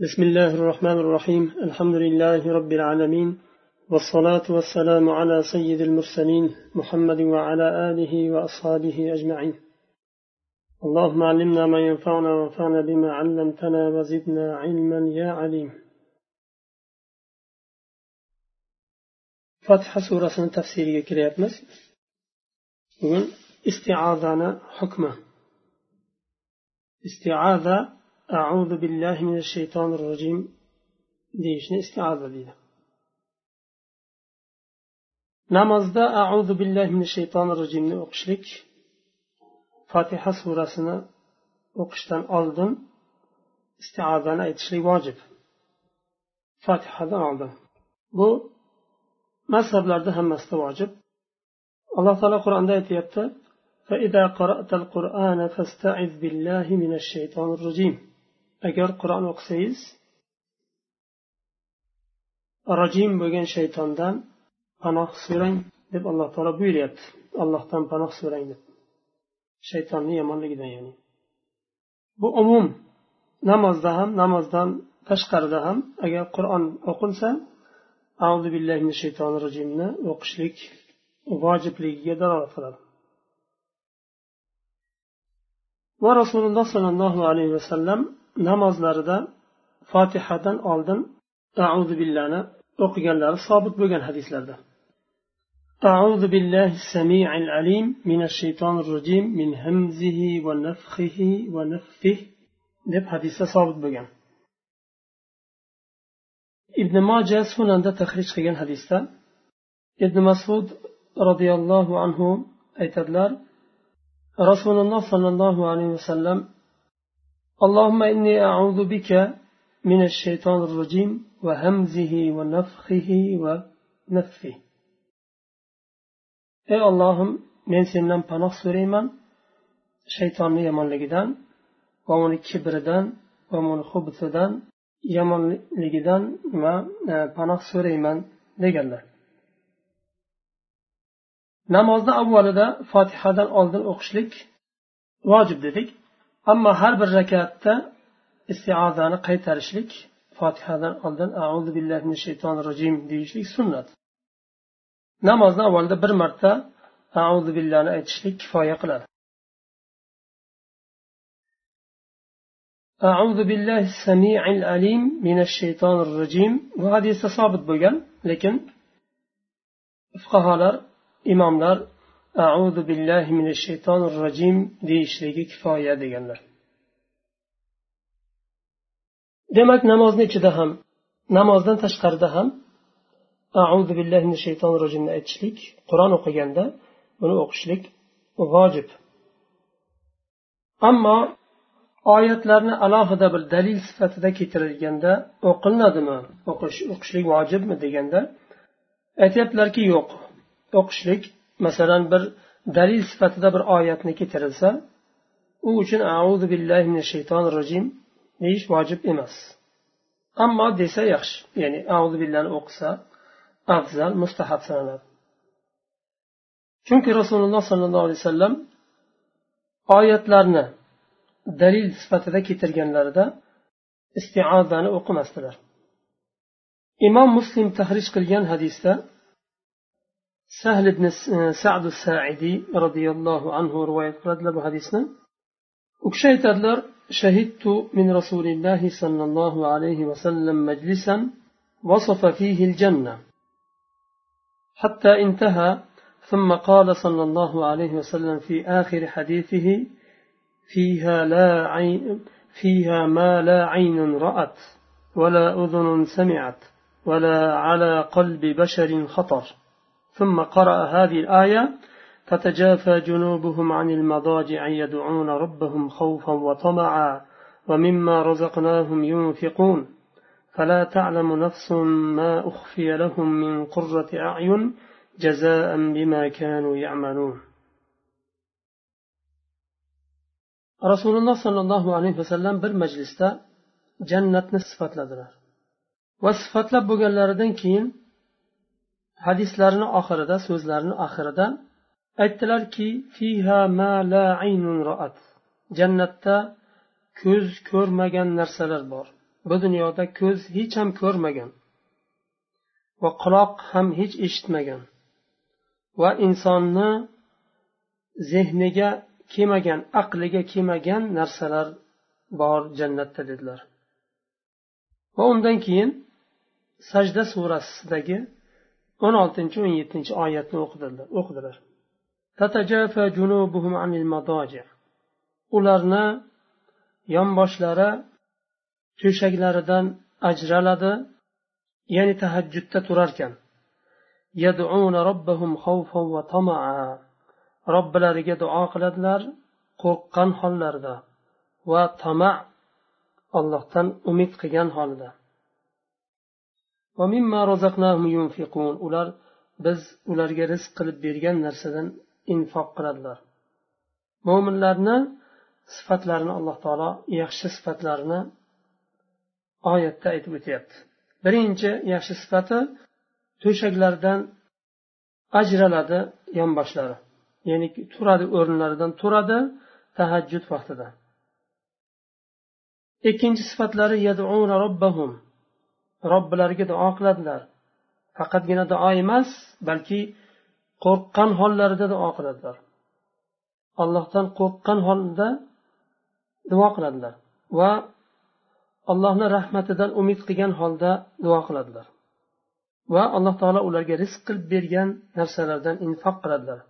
بسم الله الرحمن الرحيم الحمد لله رب العالمين والصلاة والسلام على سيد المرسلين محمد وعلى آله وأصحابه أجمعين اللهم علمنا ما ينفعنا وانفعنا بما علمتنا وزدنا علما يا عليم فتح سورة تفسيرية كرياتمس bugun istiazani hukmi istiaza auzu billahi minash shaytonir rojim deyishni istiaza deydi namozda auzu billahi minash shaytonir rojimni o'qishlik fotiha surasini o'qishdan oldin istiazani aytishlik vojib fotihadan oldin bu mazhablarda hammasida vojib alloh taolo qur'onda aytyapti فإذا قرأت القرآن فاستعذ بالله من الشيطان الرجيم agar qur'on o'qisangiz rojim bo'lgan shaytondan panoh so'rang deb alloh taolo buyuryapti. Allohdan panoh so'rang deb. Shaytonni yomonligidan ya'ni. Bu umum. Namozda ham namozdan tashqarida ham agar qur'on o'qilsa auzu billahi minash shaytonir rojimni o'qishlik vojibligiga dalolat qiladi. Va rasululloh sollallohu alayhi vasallam namozlarida fotihadan oldin auzu billani o'qiganlari sobit bo'lgan hadislarda أعوذ بالله السميع العليم من الشيطان الرجيم من همزه ونفخه ونفثه deb hadisda sobit bo'lgan ibn moja sunanda tahrij qilgan hadisda ibn masud roziyallohu anhu aytadilar rasululloh sollallohu alayhi vasallam اللهم إني أعوذ بك من الشيطان الرجيم وهمزه ونفخه ونفثه ey ollohim men sendan panoh so'rayman shaytonni yomonligidan va uni kibridan va uni hubsidan yomonligidan va panoh so'rayman deganlar namozni avvalida fotihadan oldin o'qishlik vojib dedik ammo har bir rakatda istiazani qaytarishlik fotihadan oldin auzu billahi minash shaytonir rojim deyishlik sunnat namozni avvalida bir marta auzu billani aytishlik kifoya qiladi أعوذ بالله السميع العليم من الشيطان الرجيم وهذه ثابت بولgan lekin fuqarolar imomlar auzu billahi minash shaytonir rojim deyishligi kifoya deganlar. Demak namozni ichida ham namozdan tashqarida ham auzu billahi minash shaytonir rojimni aytishlik qur'on o'qiganda buni o'qishlik vojib. Ammo oyatlarni alohida bir dalil sifatida keltirilganda o'qilinadimi o'qish o'qishlik vojibmi deganda aytyaptilarki yo'q. O'qishlik masalan bir dalil sifatida bir oyatni keltirilsa u uchun auzu billahi minash shaytonir rojim deyish vojib emas. Ammo desa yaxshi ya'ni auzu billani o'qisa afzal mustahab sanaladi. Chunki rasululloh sollallohu alayhi vasallam oyatlarni dalil sifatida keltirganlarida istiozani o'qimasdilar. Imom muslim tahrij qilgan hadisda سهل بن سعد الساعدي رضي الله عنه رواية قرد له حديثنا. وكشيت أدلر شهدت من رسول الله صلى الله عليه وسلم مجلسا وصف فيه الجنة حتى انتهى ثم قال صلى الله عليه وسلم في آخر حديثه فيها لا عين فيها ما لا عين رأت ولا أذن سمعت ولا على قلب بشر خطر. ثم قرأ هذه الآية تتجافى جنوبهم عن المضاجع يدعون ربهم خوفا وطمعا ومما رزقناهم ينفقون. فلا تعلم نفس ما أخفي لهم من قرة أعين جزاء بما كانوا يعملون. رسول الله صلى الله عليه وسلم bir majlisda jannatni sifatladilar va sifatlab bo'lganlaridan keyin hadislarini oxirida so'zlarini oxirida aytdilarki jannatda ko'z ko'rmagan narsalar bor. Bu dunyoda ko'z hech ham ko'rmagan va quloq ham hech eshitmagan va insonni zehniga kelmagan aqliga kelmagan narsalar bor jannatda dedilar. Va undan keyin sajda surasidagi o'n oltinchi o'n yettinchi oyatni o'qidilar. Ularni yonboshlari to'shaklaridan ajraladi ya'ni tahajjudda turarkan. Robbilariga duo qiladilar qo'rqqan hollarida va tama allohdan umid qilgan holida. Ular biz ularga rizq qilib bergan narsadan infoq qiladilar. Mo'minlarni sifatlarini alloh taolo yaxshi sifatlarini oyatda aytib o'tyapti. Birinchi yaxshi sifati to'shaklardan ajraladi yonboshlari. Ya'ni turadi o'rinlaridan turadi tahajjud vaqtida. Ikkinchi sifatlari robbilariga duo qiladilar. Faqatgina duo emas balki qo'rqqan hollarida duo qiladilar. Allohdan qo'rqqan holda duo qiladilar va allohni rahmatidan umid qilgan holda duo qiladilar. Va alloh taolo ularga rizq qilib bergan narsalardan infoq qiladilar.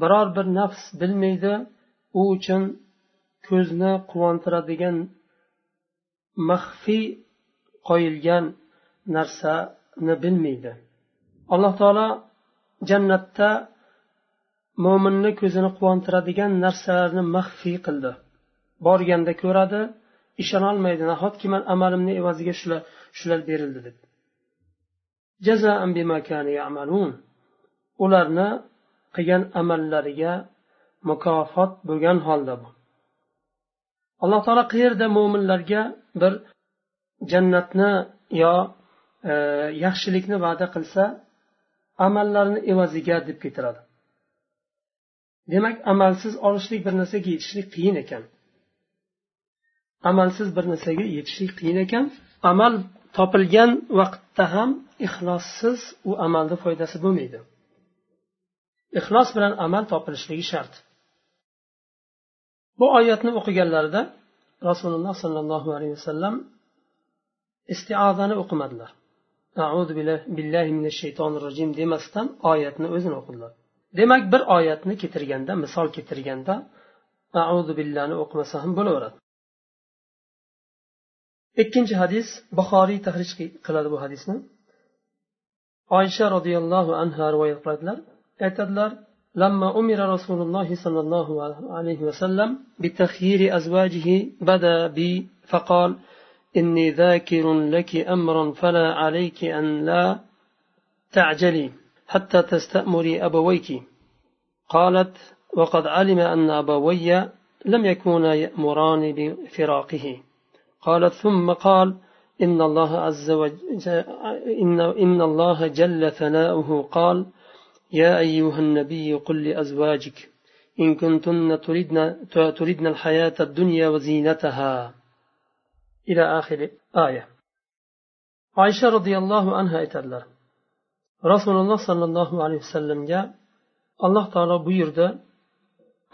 Biror bir nafs bilmaydi u uchun ko'zni quvontiradigan maxfiy qo'yilgan narsani bilmaydi. Alloh taolo jannatda mo'minni ko'zini quvontiradigan narsalarni maxfiy qildi. Borganda ko'radi ishonolmaydi. Nahotki man amalimni evaziga shular shular berildi deb. Ularni qilgan amallariga mukofot bo'lgan holda bu. Alloh taolo qayerda mo'minlarga bir jannatni yo e, yaxshilikni va'da qilsa amallarini evaziga deb keltiradi demak amalsiz olishlik bir narsaga yetishlik qiyin ekan. Amalsiz bir narsaga yetishlik qiyin ekan. Amal topilgan vaqtda ham ixlossiz u amalni foydasi bo'lmaydi. Ixlos bilan amal topilishligi shart. Bu oyatni o'qiganlarida rasululloh sollallohu alayhi vasallam istiazani o'qimadilar. Audu billahi minash shaytonir rojim demasdan oyatni o'zini o'qidilar demak bir oyatni keltirganda misol keltirganda audu billahni o'qimasa ham bo'laveradi. Ikkinchi hadis buxoriy tahrij qiladi bu hadisni. Oysha roziyallohu anhu rivoyat qiladilar. Aytadilar لما أمر رسول الله صلى الله عليه وسلم بتخيير أزواجه بدا بي فقال إني ذاكر لك أمرا فلا عليك أن لا تعجلي حتى تستأمري أبويك. قالت وقد علم أن أبوي لم يكونا يأمران بفراقه. قالت ثم قال إن الله عز وجل إن, إن الله جل ثناؤه قال يا أيها النبي قل لأزواجك إن كنتن تردن, تردن الحياة الدنيا وزينتها إلى آخر آية عائشة رضي الله عنها aytadilar rasululloh sollallohu alayhi vasallamga alloh taolo buyurdi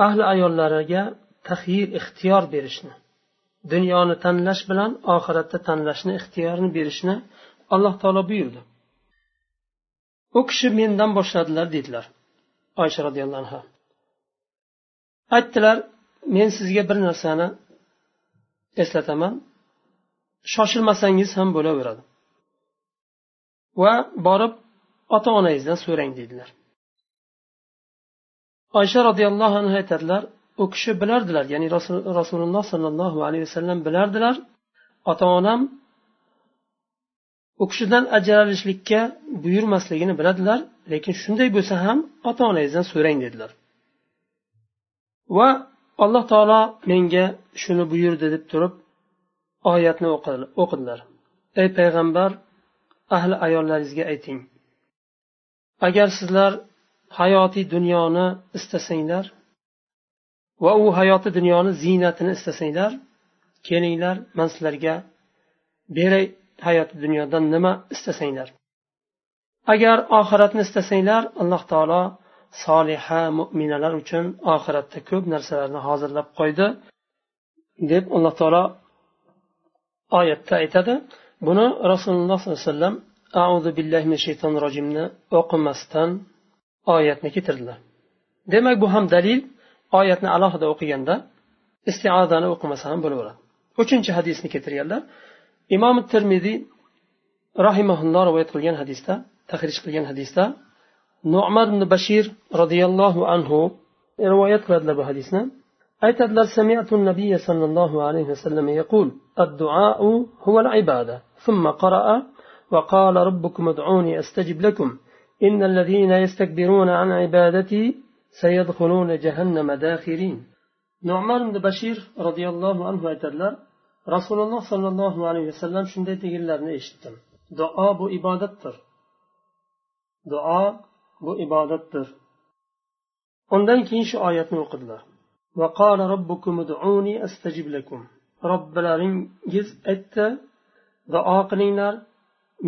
ahli ayollariga tahyir ixtiyor berishni dunyoni tanlash bilan oxiratda tanlashni ixtiyorini berishni alloh taolo buyurdi u kishi mendan boshladilar dedilar. Oysha roziyallohu anhu aytdilar men sizga bir narsani eslataman. Shoshilmasangiz ham bo'laveradi. Va borib ota onangizdan so'rang dedilar. Oysha roziyallohu anhu aytadilar u kishi bilardilar ya'ni rasululloh sollallohu alayhi vasallam bilardilar. Ota onam u kishidan ajralishlikka buyurmasligini biladilar lekin shunday bo'lsa ham ota onangizdan so'rang dedilar. Va alloh taolo menga shuni buyurdi deb turib oyatni o'qidilar. Ey payg'ambar ahli ayollaringizga ayting. Agar sizlar hayotiy dunyoni istasanglar va u hayoti dunyoni ziynatini istasanglar kelinglar man sizlarga beray hayoti dunyodan nima istasanglar? Agar oxiratni istasanglar alloh taolo soliha mo'minalar uchun oxiratda ko'p narsalarni hozirlab qo'ydi deb alloh taolo oyatda aytadi. Buni rasululloh sollallohu alayhi vasallam auzu billahi min shaytonir rojimni o'qimasdan oyatni keltirdilar. Demak bu ham dalil oyatni alohida o'qiganda istiodani o'qimasa ham bo'laveradi uchinchi hadisni keltirganlar imom termiziy rahimaulloh rivoyat qilgan hadisda tahrij qilgan hadisda nu'mar ibn bashir roziyallohu anhu rivoyat qiladilar bu hadisni aytadilar sami'tu nabiy sollallohu alayhi vasallam yaqul الدعاء هو العبادة ثم قرأ وقال ربكم ادعوني أستجب لكم إن الذين يستكبرون عن عبادتي سيدخلون جهنم داخرين nu'man ibn bashir roziyallohu anhu aytadilar rasululloh sollallohu alayhi vasallam shunday deganlarini eshitdim. Duo bu ibodatdir. Duo bu ibodatdir. Undan keyin shu oyatni o'qidilar. Robbilaringiz aytdi duo qilinglar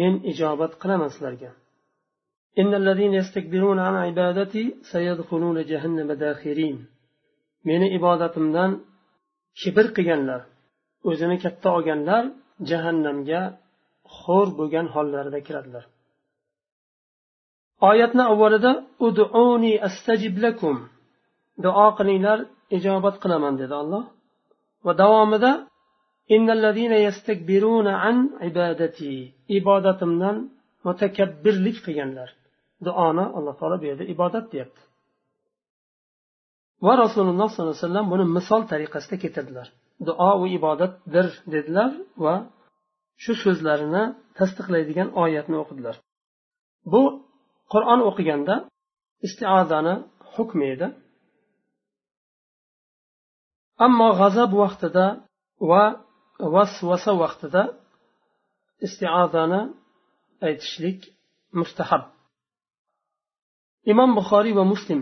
men ijobat qilaman sizlarga. Meni ibodatimdan kibr qilganlar. O'zini katta olganlar jahannamga xo'r bo'lgan hollarida kiradilar. Oyatni avvalida uduni astajib lakum duo qilinglar ijobat qilaman dedi alloh. Va davomida an ibadati ibodatimdan mutakabbirlik qilganlar. Duoni alloh taolo bu yerda ibodat deyapti. Va rasululloh sollallohu alayhi vasallam buni misol tariqasida keltirdilar. Duo va ibodatdir dedilar va shu so'zlarini tasdiqlaydigan oyatni o'qidilar. Bu qur'on o'qiganda istiodani hukmi edi. Ammo g'azab vaqtida va vasvasa vaqtida istiodani aytishlik mustahab. Imom buxoriy va muslim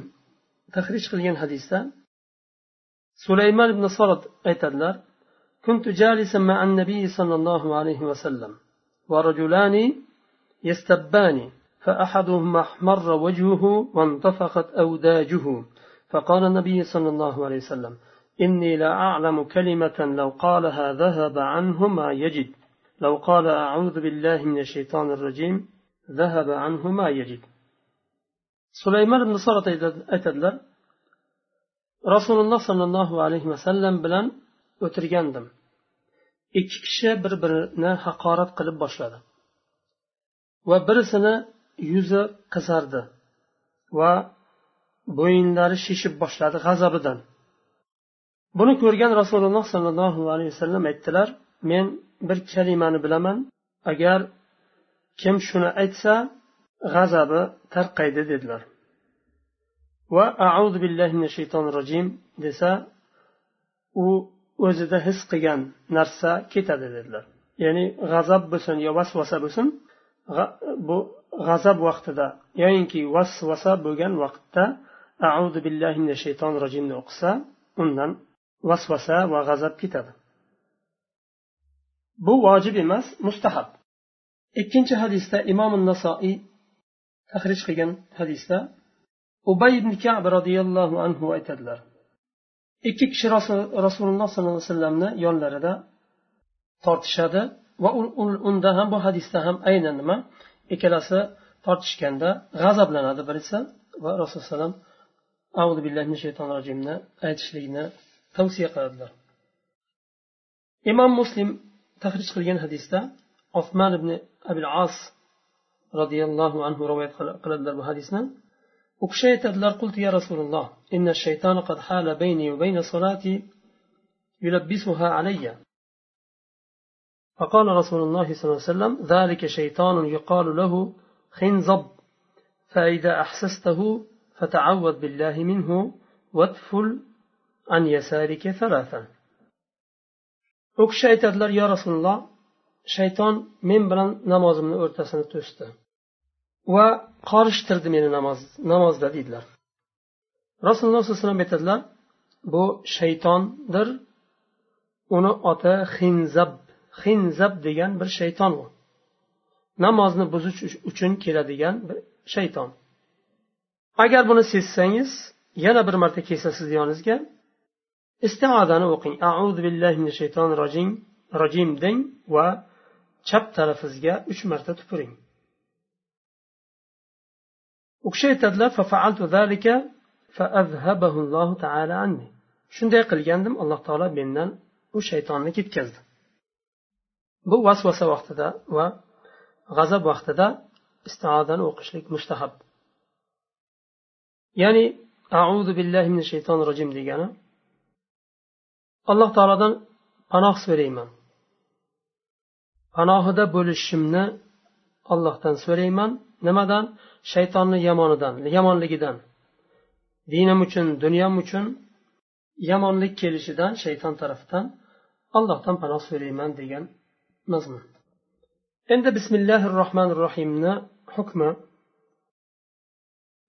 tahrij qilgan hadisda sulaymon ibn sorod aytadilar كنت جالسا مع النبي صلى الله عليه وسلم ورجلان يستبان فأحدهما احمر وجهه وانتفخت أوداجه. فقال النبي صلى الله عليه وسلم إني لا أعلم كلمة لو قالها ذهب عنه ما يجد. لو قال أعوذ بالله من الشيطان الرجيم ذهب عنه ما يجد. sulaymon ibn sorat aytadilar rasululloh sollallohu alayhi vasallam bilan o'tirgandim. Ikki kishi bir birini haqorat qilib boshladi. Va birisini yuzi qizardi va bo'yinlari shishib boshladi g'azabidan. Buni ko'rgan rasululloh sollallohu alayhi vasallam aytdilar men bir kalimani bilaman. Agar kim shuni aytsa g'azabi tarqaydi dedilar. Va auzu billahi mina shaytonir rojim desa u o'zida his qilgan narsa ketadi dedilar. Ya'ni g'azab bo'lsin yo vasvasa bo'lsin bu g'azab vaqtida yoyinki vasvasa bo'lgan vaqtda auzu billahi mina shaytonir rojimni o'qisa undan vasvasa va g'azab ketadi. Bu vojib emas mustahab. Ikkinchi hadisda imom nasoiy tahrij qilgan hadisda ubay ibn kab roziyallohu anhu aytadilar. Ikki kishi rasululloh sollallohu alayhi vasallamni yonlarida tortishadi va unda ham bu hadisda ham aynan nima? Ikkalasi tortishganda g'azablanadi birisi va rasululloh alayhi vasallam billahi shaytonir rojimni aytishlikni tavsiya qiladilar. Imom muslim tahrij qilgan hadisda osmon ibn abil as roziyallohu anhu rivoyat qiladilar bu hadisni. U kishi aytadilar qultu ya rasululloh إن الشيطان قد حال بيني وبين صلاتي يلبسها علي. فقال رسول الله صلى الله عليه وسلم ذلك شيطان يقال له خنزب فإذا أحسسته فتعوذ بالله منه وادفل عن يسارك ثلاثا. u kishi aytadilar yo rasululloh shayton men bilan namozimni o'rtasini to'sdi va qorishtirdi meni namoz namozda deydilar. Rasululloh sallallohu alayhi vasallam aytadilar bu shaytondir uni oti xinzab. Xinzab degan bir shayton u. Namozni buzish uchun keladigan bir shayton. Agar buni sezsangiz yana bir marta kelsa sizni yoningizga istiodani o'qing. Auzu billahi minash shaytonir rojim rojim deng va chap tarafingizga uch marta tupuring. U kishi aytadilar shunday qilgandim alloh taolo mendan u shaytonni ketkazdi bu vasvasa vaqtida va g'azab vaqtida istiodani o'qishlik mustahab ya'ni auzu billahi min shaytonir rojim degani alloh taolodan panoh so'rayman. Panohida bo'lishimni ollohdan so'rayman. Nimadan? Shaytonni yomonidan yomonligidan. Dinim uchun dunyom uchun yomonlik kelishidan shayton tarafidan allohdan panoh so'rayman degan mazmun. Endi bismillahi rohmanir rohimni hukmi.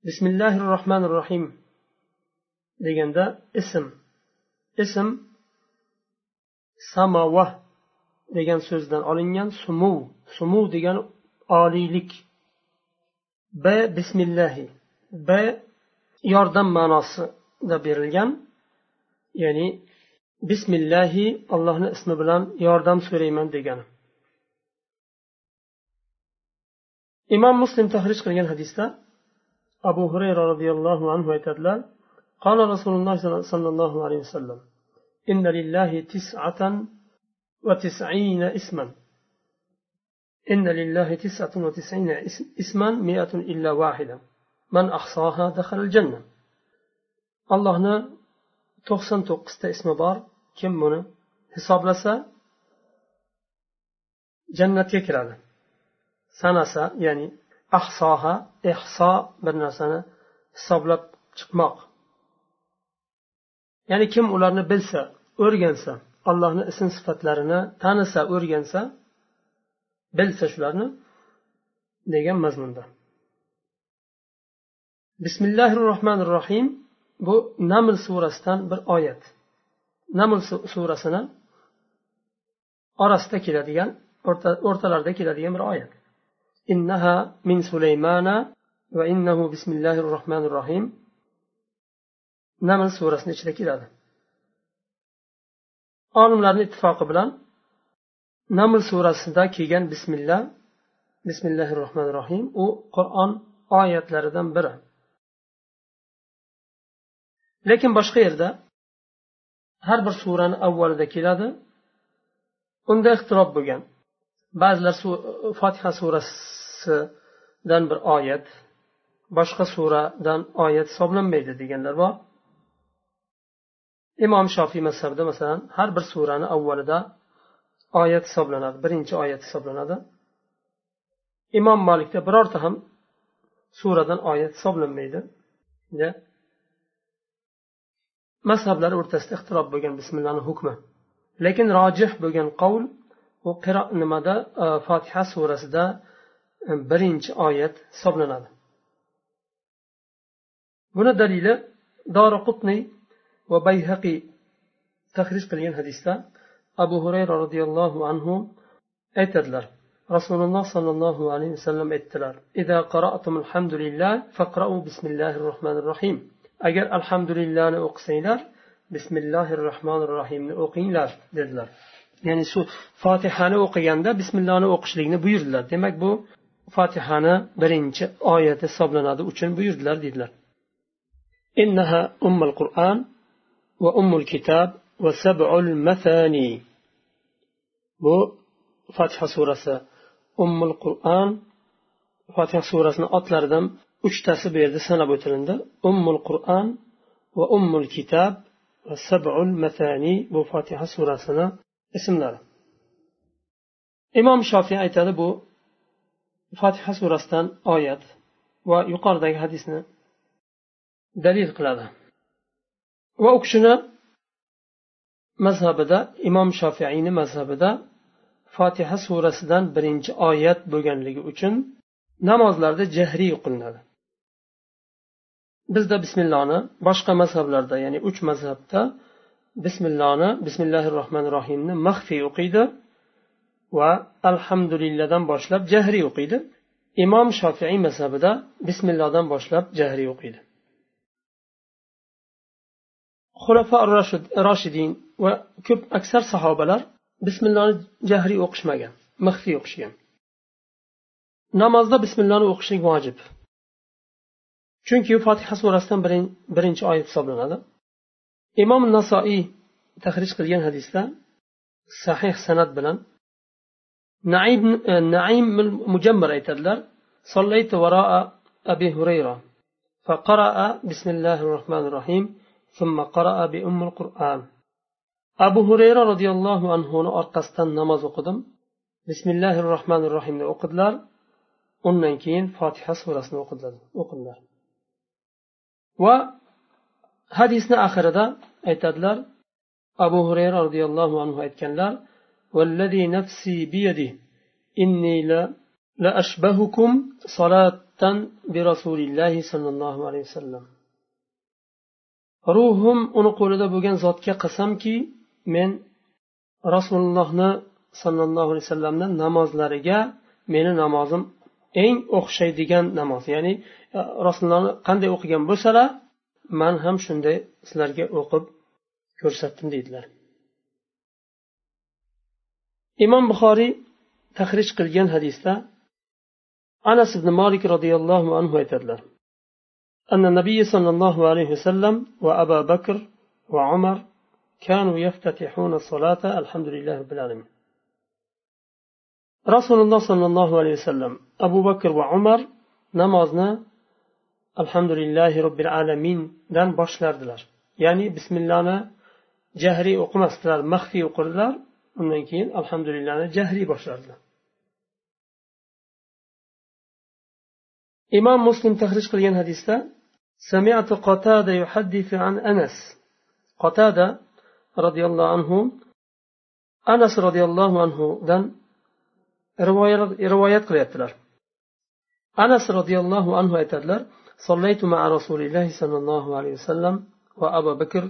Bismillahi rohmanir rohim deganda ism. İsm samava degan so'zdan olingan sumuv sumuv degani oliylik b bismillahi b yordam ma'nosida berilgan ya'ni bismillahi allohni ismi bilan yordam so'rayman degani imom muslim tahrij qilgan hadisda abu hurayra roziyallohu anhu aytadilar قال رسول الله صلى الله عليه وسلم إن لله تسعة وتسعين اسما إن لله تسعة وتسعين اسما مئة إلا واحدة من أحصاها دخل الجنة الله to'qson to'qqizta ismi bor kim buni hisoblasa jannatga kiradi sanasa ya'ni ahsoha ehso bir narsani hisoblab chiqmoq ya'ni kim ularni bilsa o'rgansa allohni ism sifatlarini tanisa o'rgansa bilsa shularni degan mazmunda. Bismillahi rohmanir rohim bu naml surasidan bir oyat. Naml surasini orasida keladigan o'rtalarida keladigan bir oyat. Innaha min sulaymana va innahu bismillahi rohmanir rohim naml surasini ichida keladi. Olimlarni ittifoqi bilan naml surasida kelgan bismillah bismillahi rohmanir rohim u qur'on oyatlaridan biri. Lekin boshqa yerda har bir surani avvalida keladi unda ixtirob bo'lgan. Ba'zilar fotiha surasidan bir oyat boshqa suradan oyat hisoblanmaydi deganlar bor. Imom shofiy mazhabida masalan har bir surani avvalida oyat hisoblanadi. Birinchi oyat hisoblanadi. Imom malikda birorta ham suradan oyat hisoblanmaydi. Mazhablar o'rtasida ixtirob bo'lgan bismillahni hukmi. Lekin rojih bo'lgan qovul u nimada? E, Fotiha surasida e, birinchi oyat hisoblanadi. Buni dalili dori qutniy va bayhaqiy tahrij qilgan hadisda abu hurayra roziyallohu anhu aytadilar rasululloh sollallohu alayhi vasallam aytdilar agar alhamdulillahni o'qisanglar bismillahi rohmanir rohimni o'qinglar dedilar ya'ni shu fotihani o'qiganda bismillohni o'qishlikni buyurdilar demak bu fotihani birinchi oyati hisoblanadi uchun buyurdilar dedilar إنها أم القرآن وأم الكتاب وسبع المثاني bu fotiha surasi ummul qur'on fotiha surasini otlaridan uchtasi bu yerda sanab o'tilindi ummul qur'on va ummul kitob va sabul matani bu fotiha surasini ismlari imom shofiy aytadi bu fotiha surasidan oyat va yuqoridagi hadisni dalil qiladi va u kishini mazhabida imom shofiyni mazhabida fotiha surasidan birinchi oyat bo'lganligi uchun namozlarda jahriy o'qilinadi. Bizda bismilloni boshqa mazhablarda ya'ni uch mazhabda bismilloni bismillahi rohmanir rohimni maxfiy o'qiydi va alhamdulillahdan boshlab jahriy o'qiydi. Imom shofiiy mazhabida bismillohdan boshlab jahriy o'qiydi. xulafa roshidin va ko'p aksar sahobalar bismillohni jahriy o'qishmagan maxfiy o'qishgan namozda bismillohni o'qishlik vojib chunki fotiha surasidan birinchi oyat hisoblanadi imom nasoiy tahrij qilgan hadisda sahih san'at bilan naim naim mujammar aytadilar صليت وراء أبي هريرة فقرأ بسم الله الرحمن الرحيم ثم قرأ بأم القرآن. أبو هريرة رضي الله عنه أرقصتن نماز قدم بسم الله الرحمن الرحيم. o'qidilar undan keyin fotiha surasini o'qidilar va hadisni oxirida aytadilar abu hurayra roziyallohu anhu aytganlar والذي نفسي بيده إني لأشبهكم صلاة برسول الله صلى الله عليه وسلم. Ruhim uni qo'lida bo'lgan zotga qasamki men rasulullohni sollallohu alayhi vasallamni namozlariga meni namozim eng o'xshaydigan namoz. Ya'ni e, rasulullohni qanday o'qigan bo'lsalar man ham shunday sizlarga o'qib ko'rsatdim deydilar. Imom buxoriy tahrij qilgan hadisda anas ibn molik roziyallohu anhu aytadilar. أن النبي صلى الله عليه وسلم وأبا بكر وعمر كانوا يفتتحون الصلاة الحمد لله رب العالمين. رسول الله صلى الله عليه وسلم أبو بكر وعمر نمازنا الحمد لله رب العالمين دان الله يعني جهري bismillani jahriy o'qimasdilar maxfiy o'qidilar الحمد لله جهري jahriy boshlardilar imom muslim tahrij qilgan hadisda سمعت قتادة يحدث عن أنس قتادة رضي الله عنه أنس رضي الله عنه دن rivoyat qilyaptilar. Anas roziyallohu anhu aytadilar صليت مع رسول الله صلى الله عليه وسلم وأبا بكر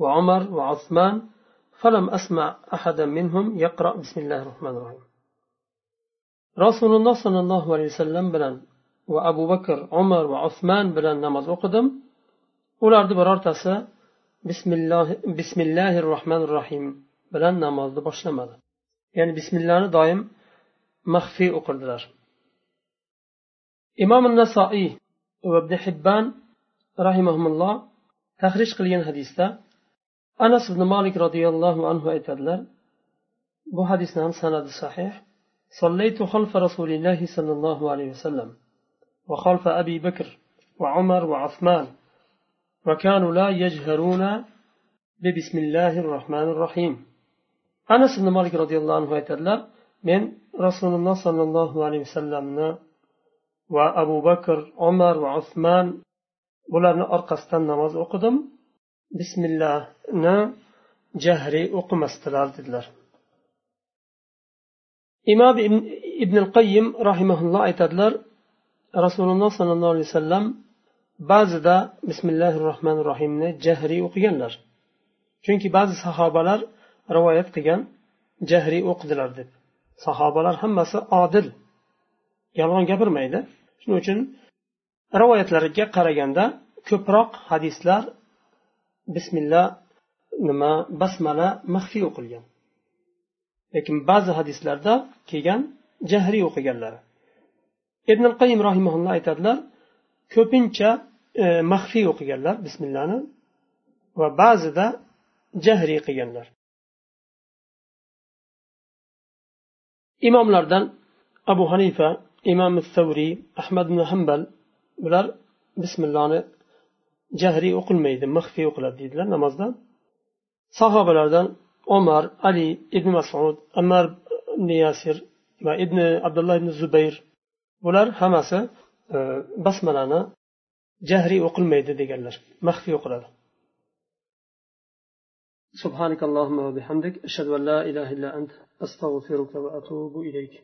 وعمر وعثمان فلم أسمع أحدا منهم يقرأ بسم الله الرحمن الرحيم رسول الله صلى الله عليه وسلم بلن وأبو بكر عمر وعثمان بلن نماز أقدم ularni birortasi bismillahi rohmanir rohim bilan namozni boshlamadi ya'ni bismillahni doim maxfiy o'qirdilar imom nasoiy va ibn hibbon rahimahulloh tahrij qilgan hadisda anas ibn molik roziyallohu anhu aytadilar bu hadisni ham sanadi sahih صليت خلف رسول الله صلى الله عليه وسلم وخلف أبي بكر وعمر وعثمان وكانوا لا يجهرون ببسم الله الرحمن الرحيم. أنس بن مالك رضي الله عنه يتدلى من رسول الله صلى الله عليه وسلم وأبو بكر عمر وعثمان. ولن استنى نماز أقدم. بسم الله نا جهري أقم استلال إمام ابن القيم رحمه الله يتدلر rasululloh sollallohu alayhi vasallam ba'zida bismillahi rohmanir rohimni jahriy o'qiganlar. Chunki ba'zi sahobalar rivoyat qilgan jahriy o'qidilar deb. Sahobalar hammasi odil yolg'on gapirmaydi. Shuning uchun rivoyatlarga qaraganda ko'proq hadislar bismillah nima basmala maxfiy o'qilgan. Lekin ba'zi hadislarda kelgan jahriy o'qiganlari. Ibn qayim rahimaulloh aytadilar ko'pincha e, maxfiy o'qiganlar bismillahni va ba'zida jahriy qilganlar. Imomlardan abu hanifa imom savriy ahmad ibn hambal bular bismillohni jahriy o'qilmaydi maxfiy o'qiladi deydilar namozda. Sahobalardan omar ali ibn masud ammar ibn yasir va ibn abdulloh ibn zubayr bular hammasi e, basmalani jahriy o'qilmaydi deganlar maxfiy o'qiladi سبحانك اللهم وبحمدك أشهد أن لا إله إلا أنت أستغفرك وأتوب إليك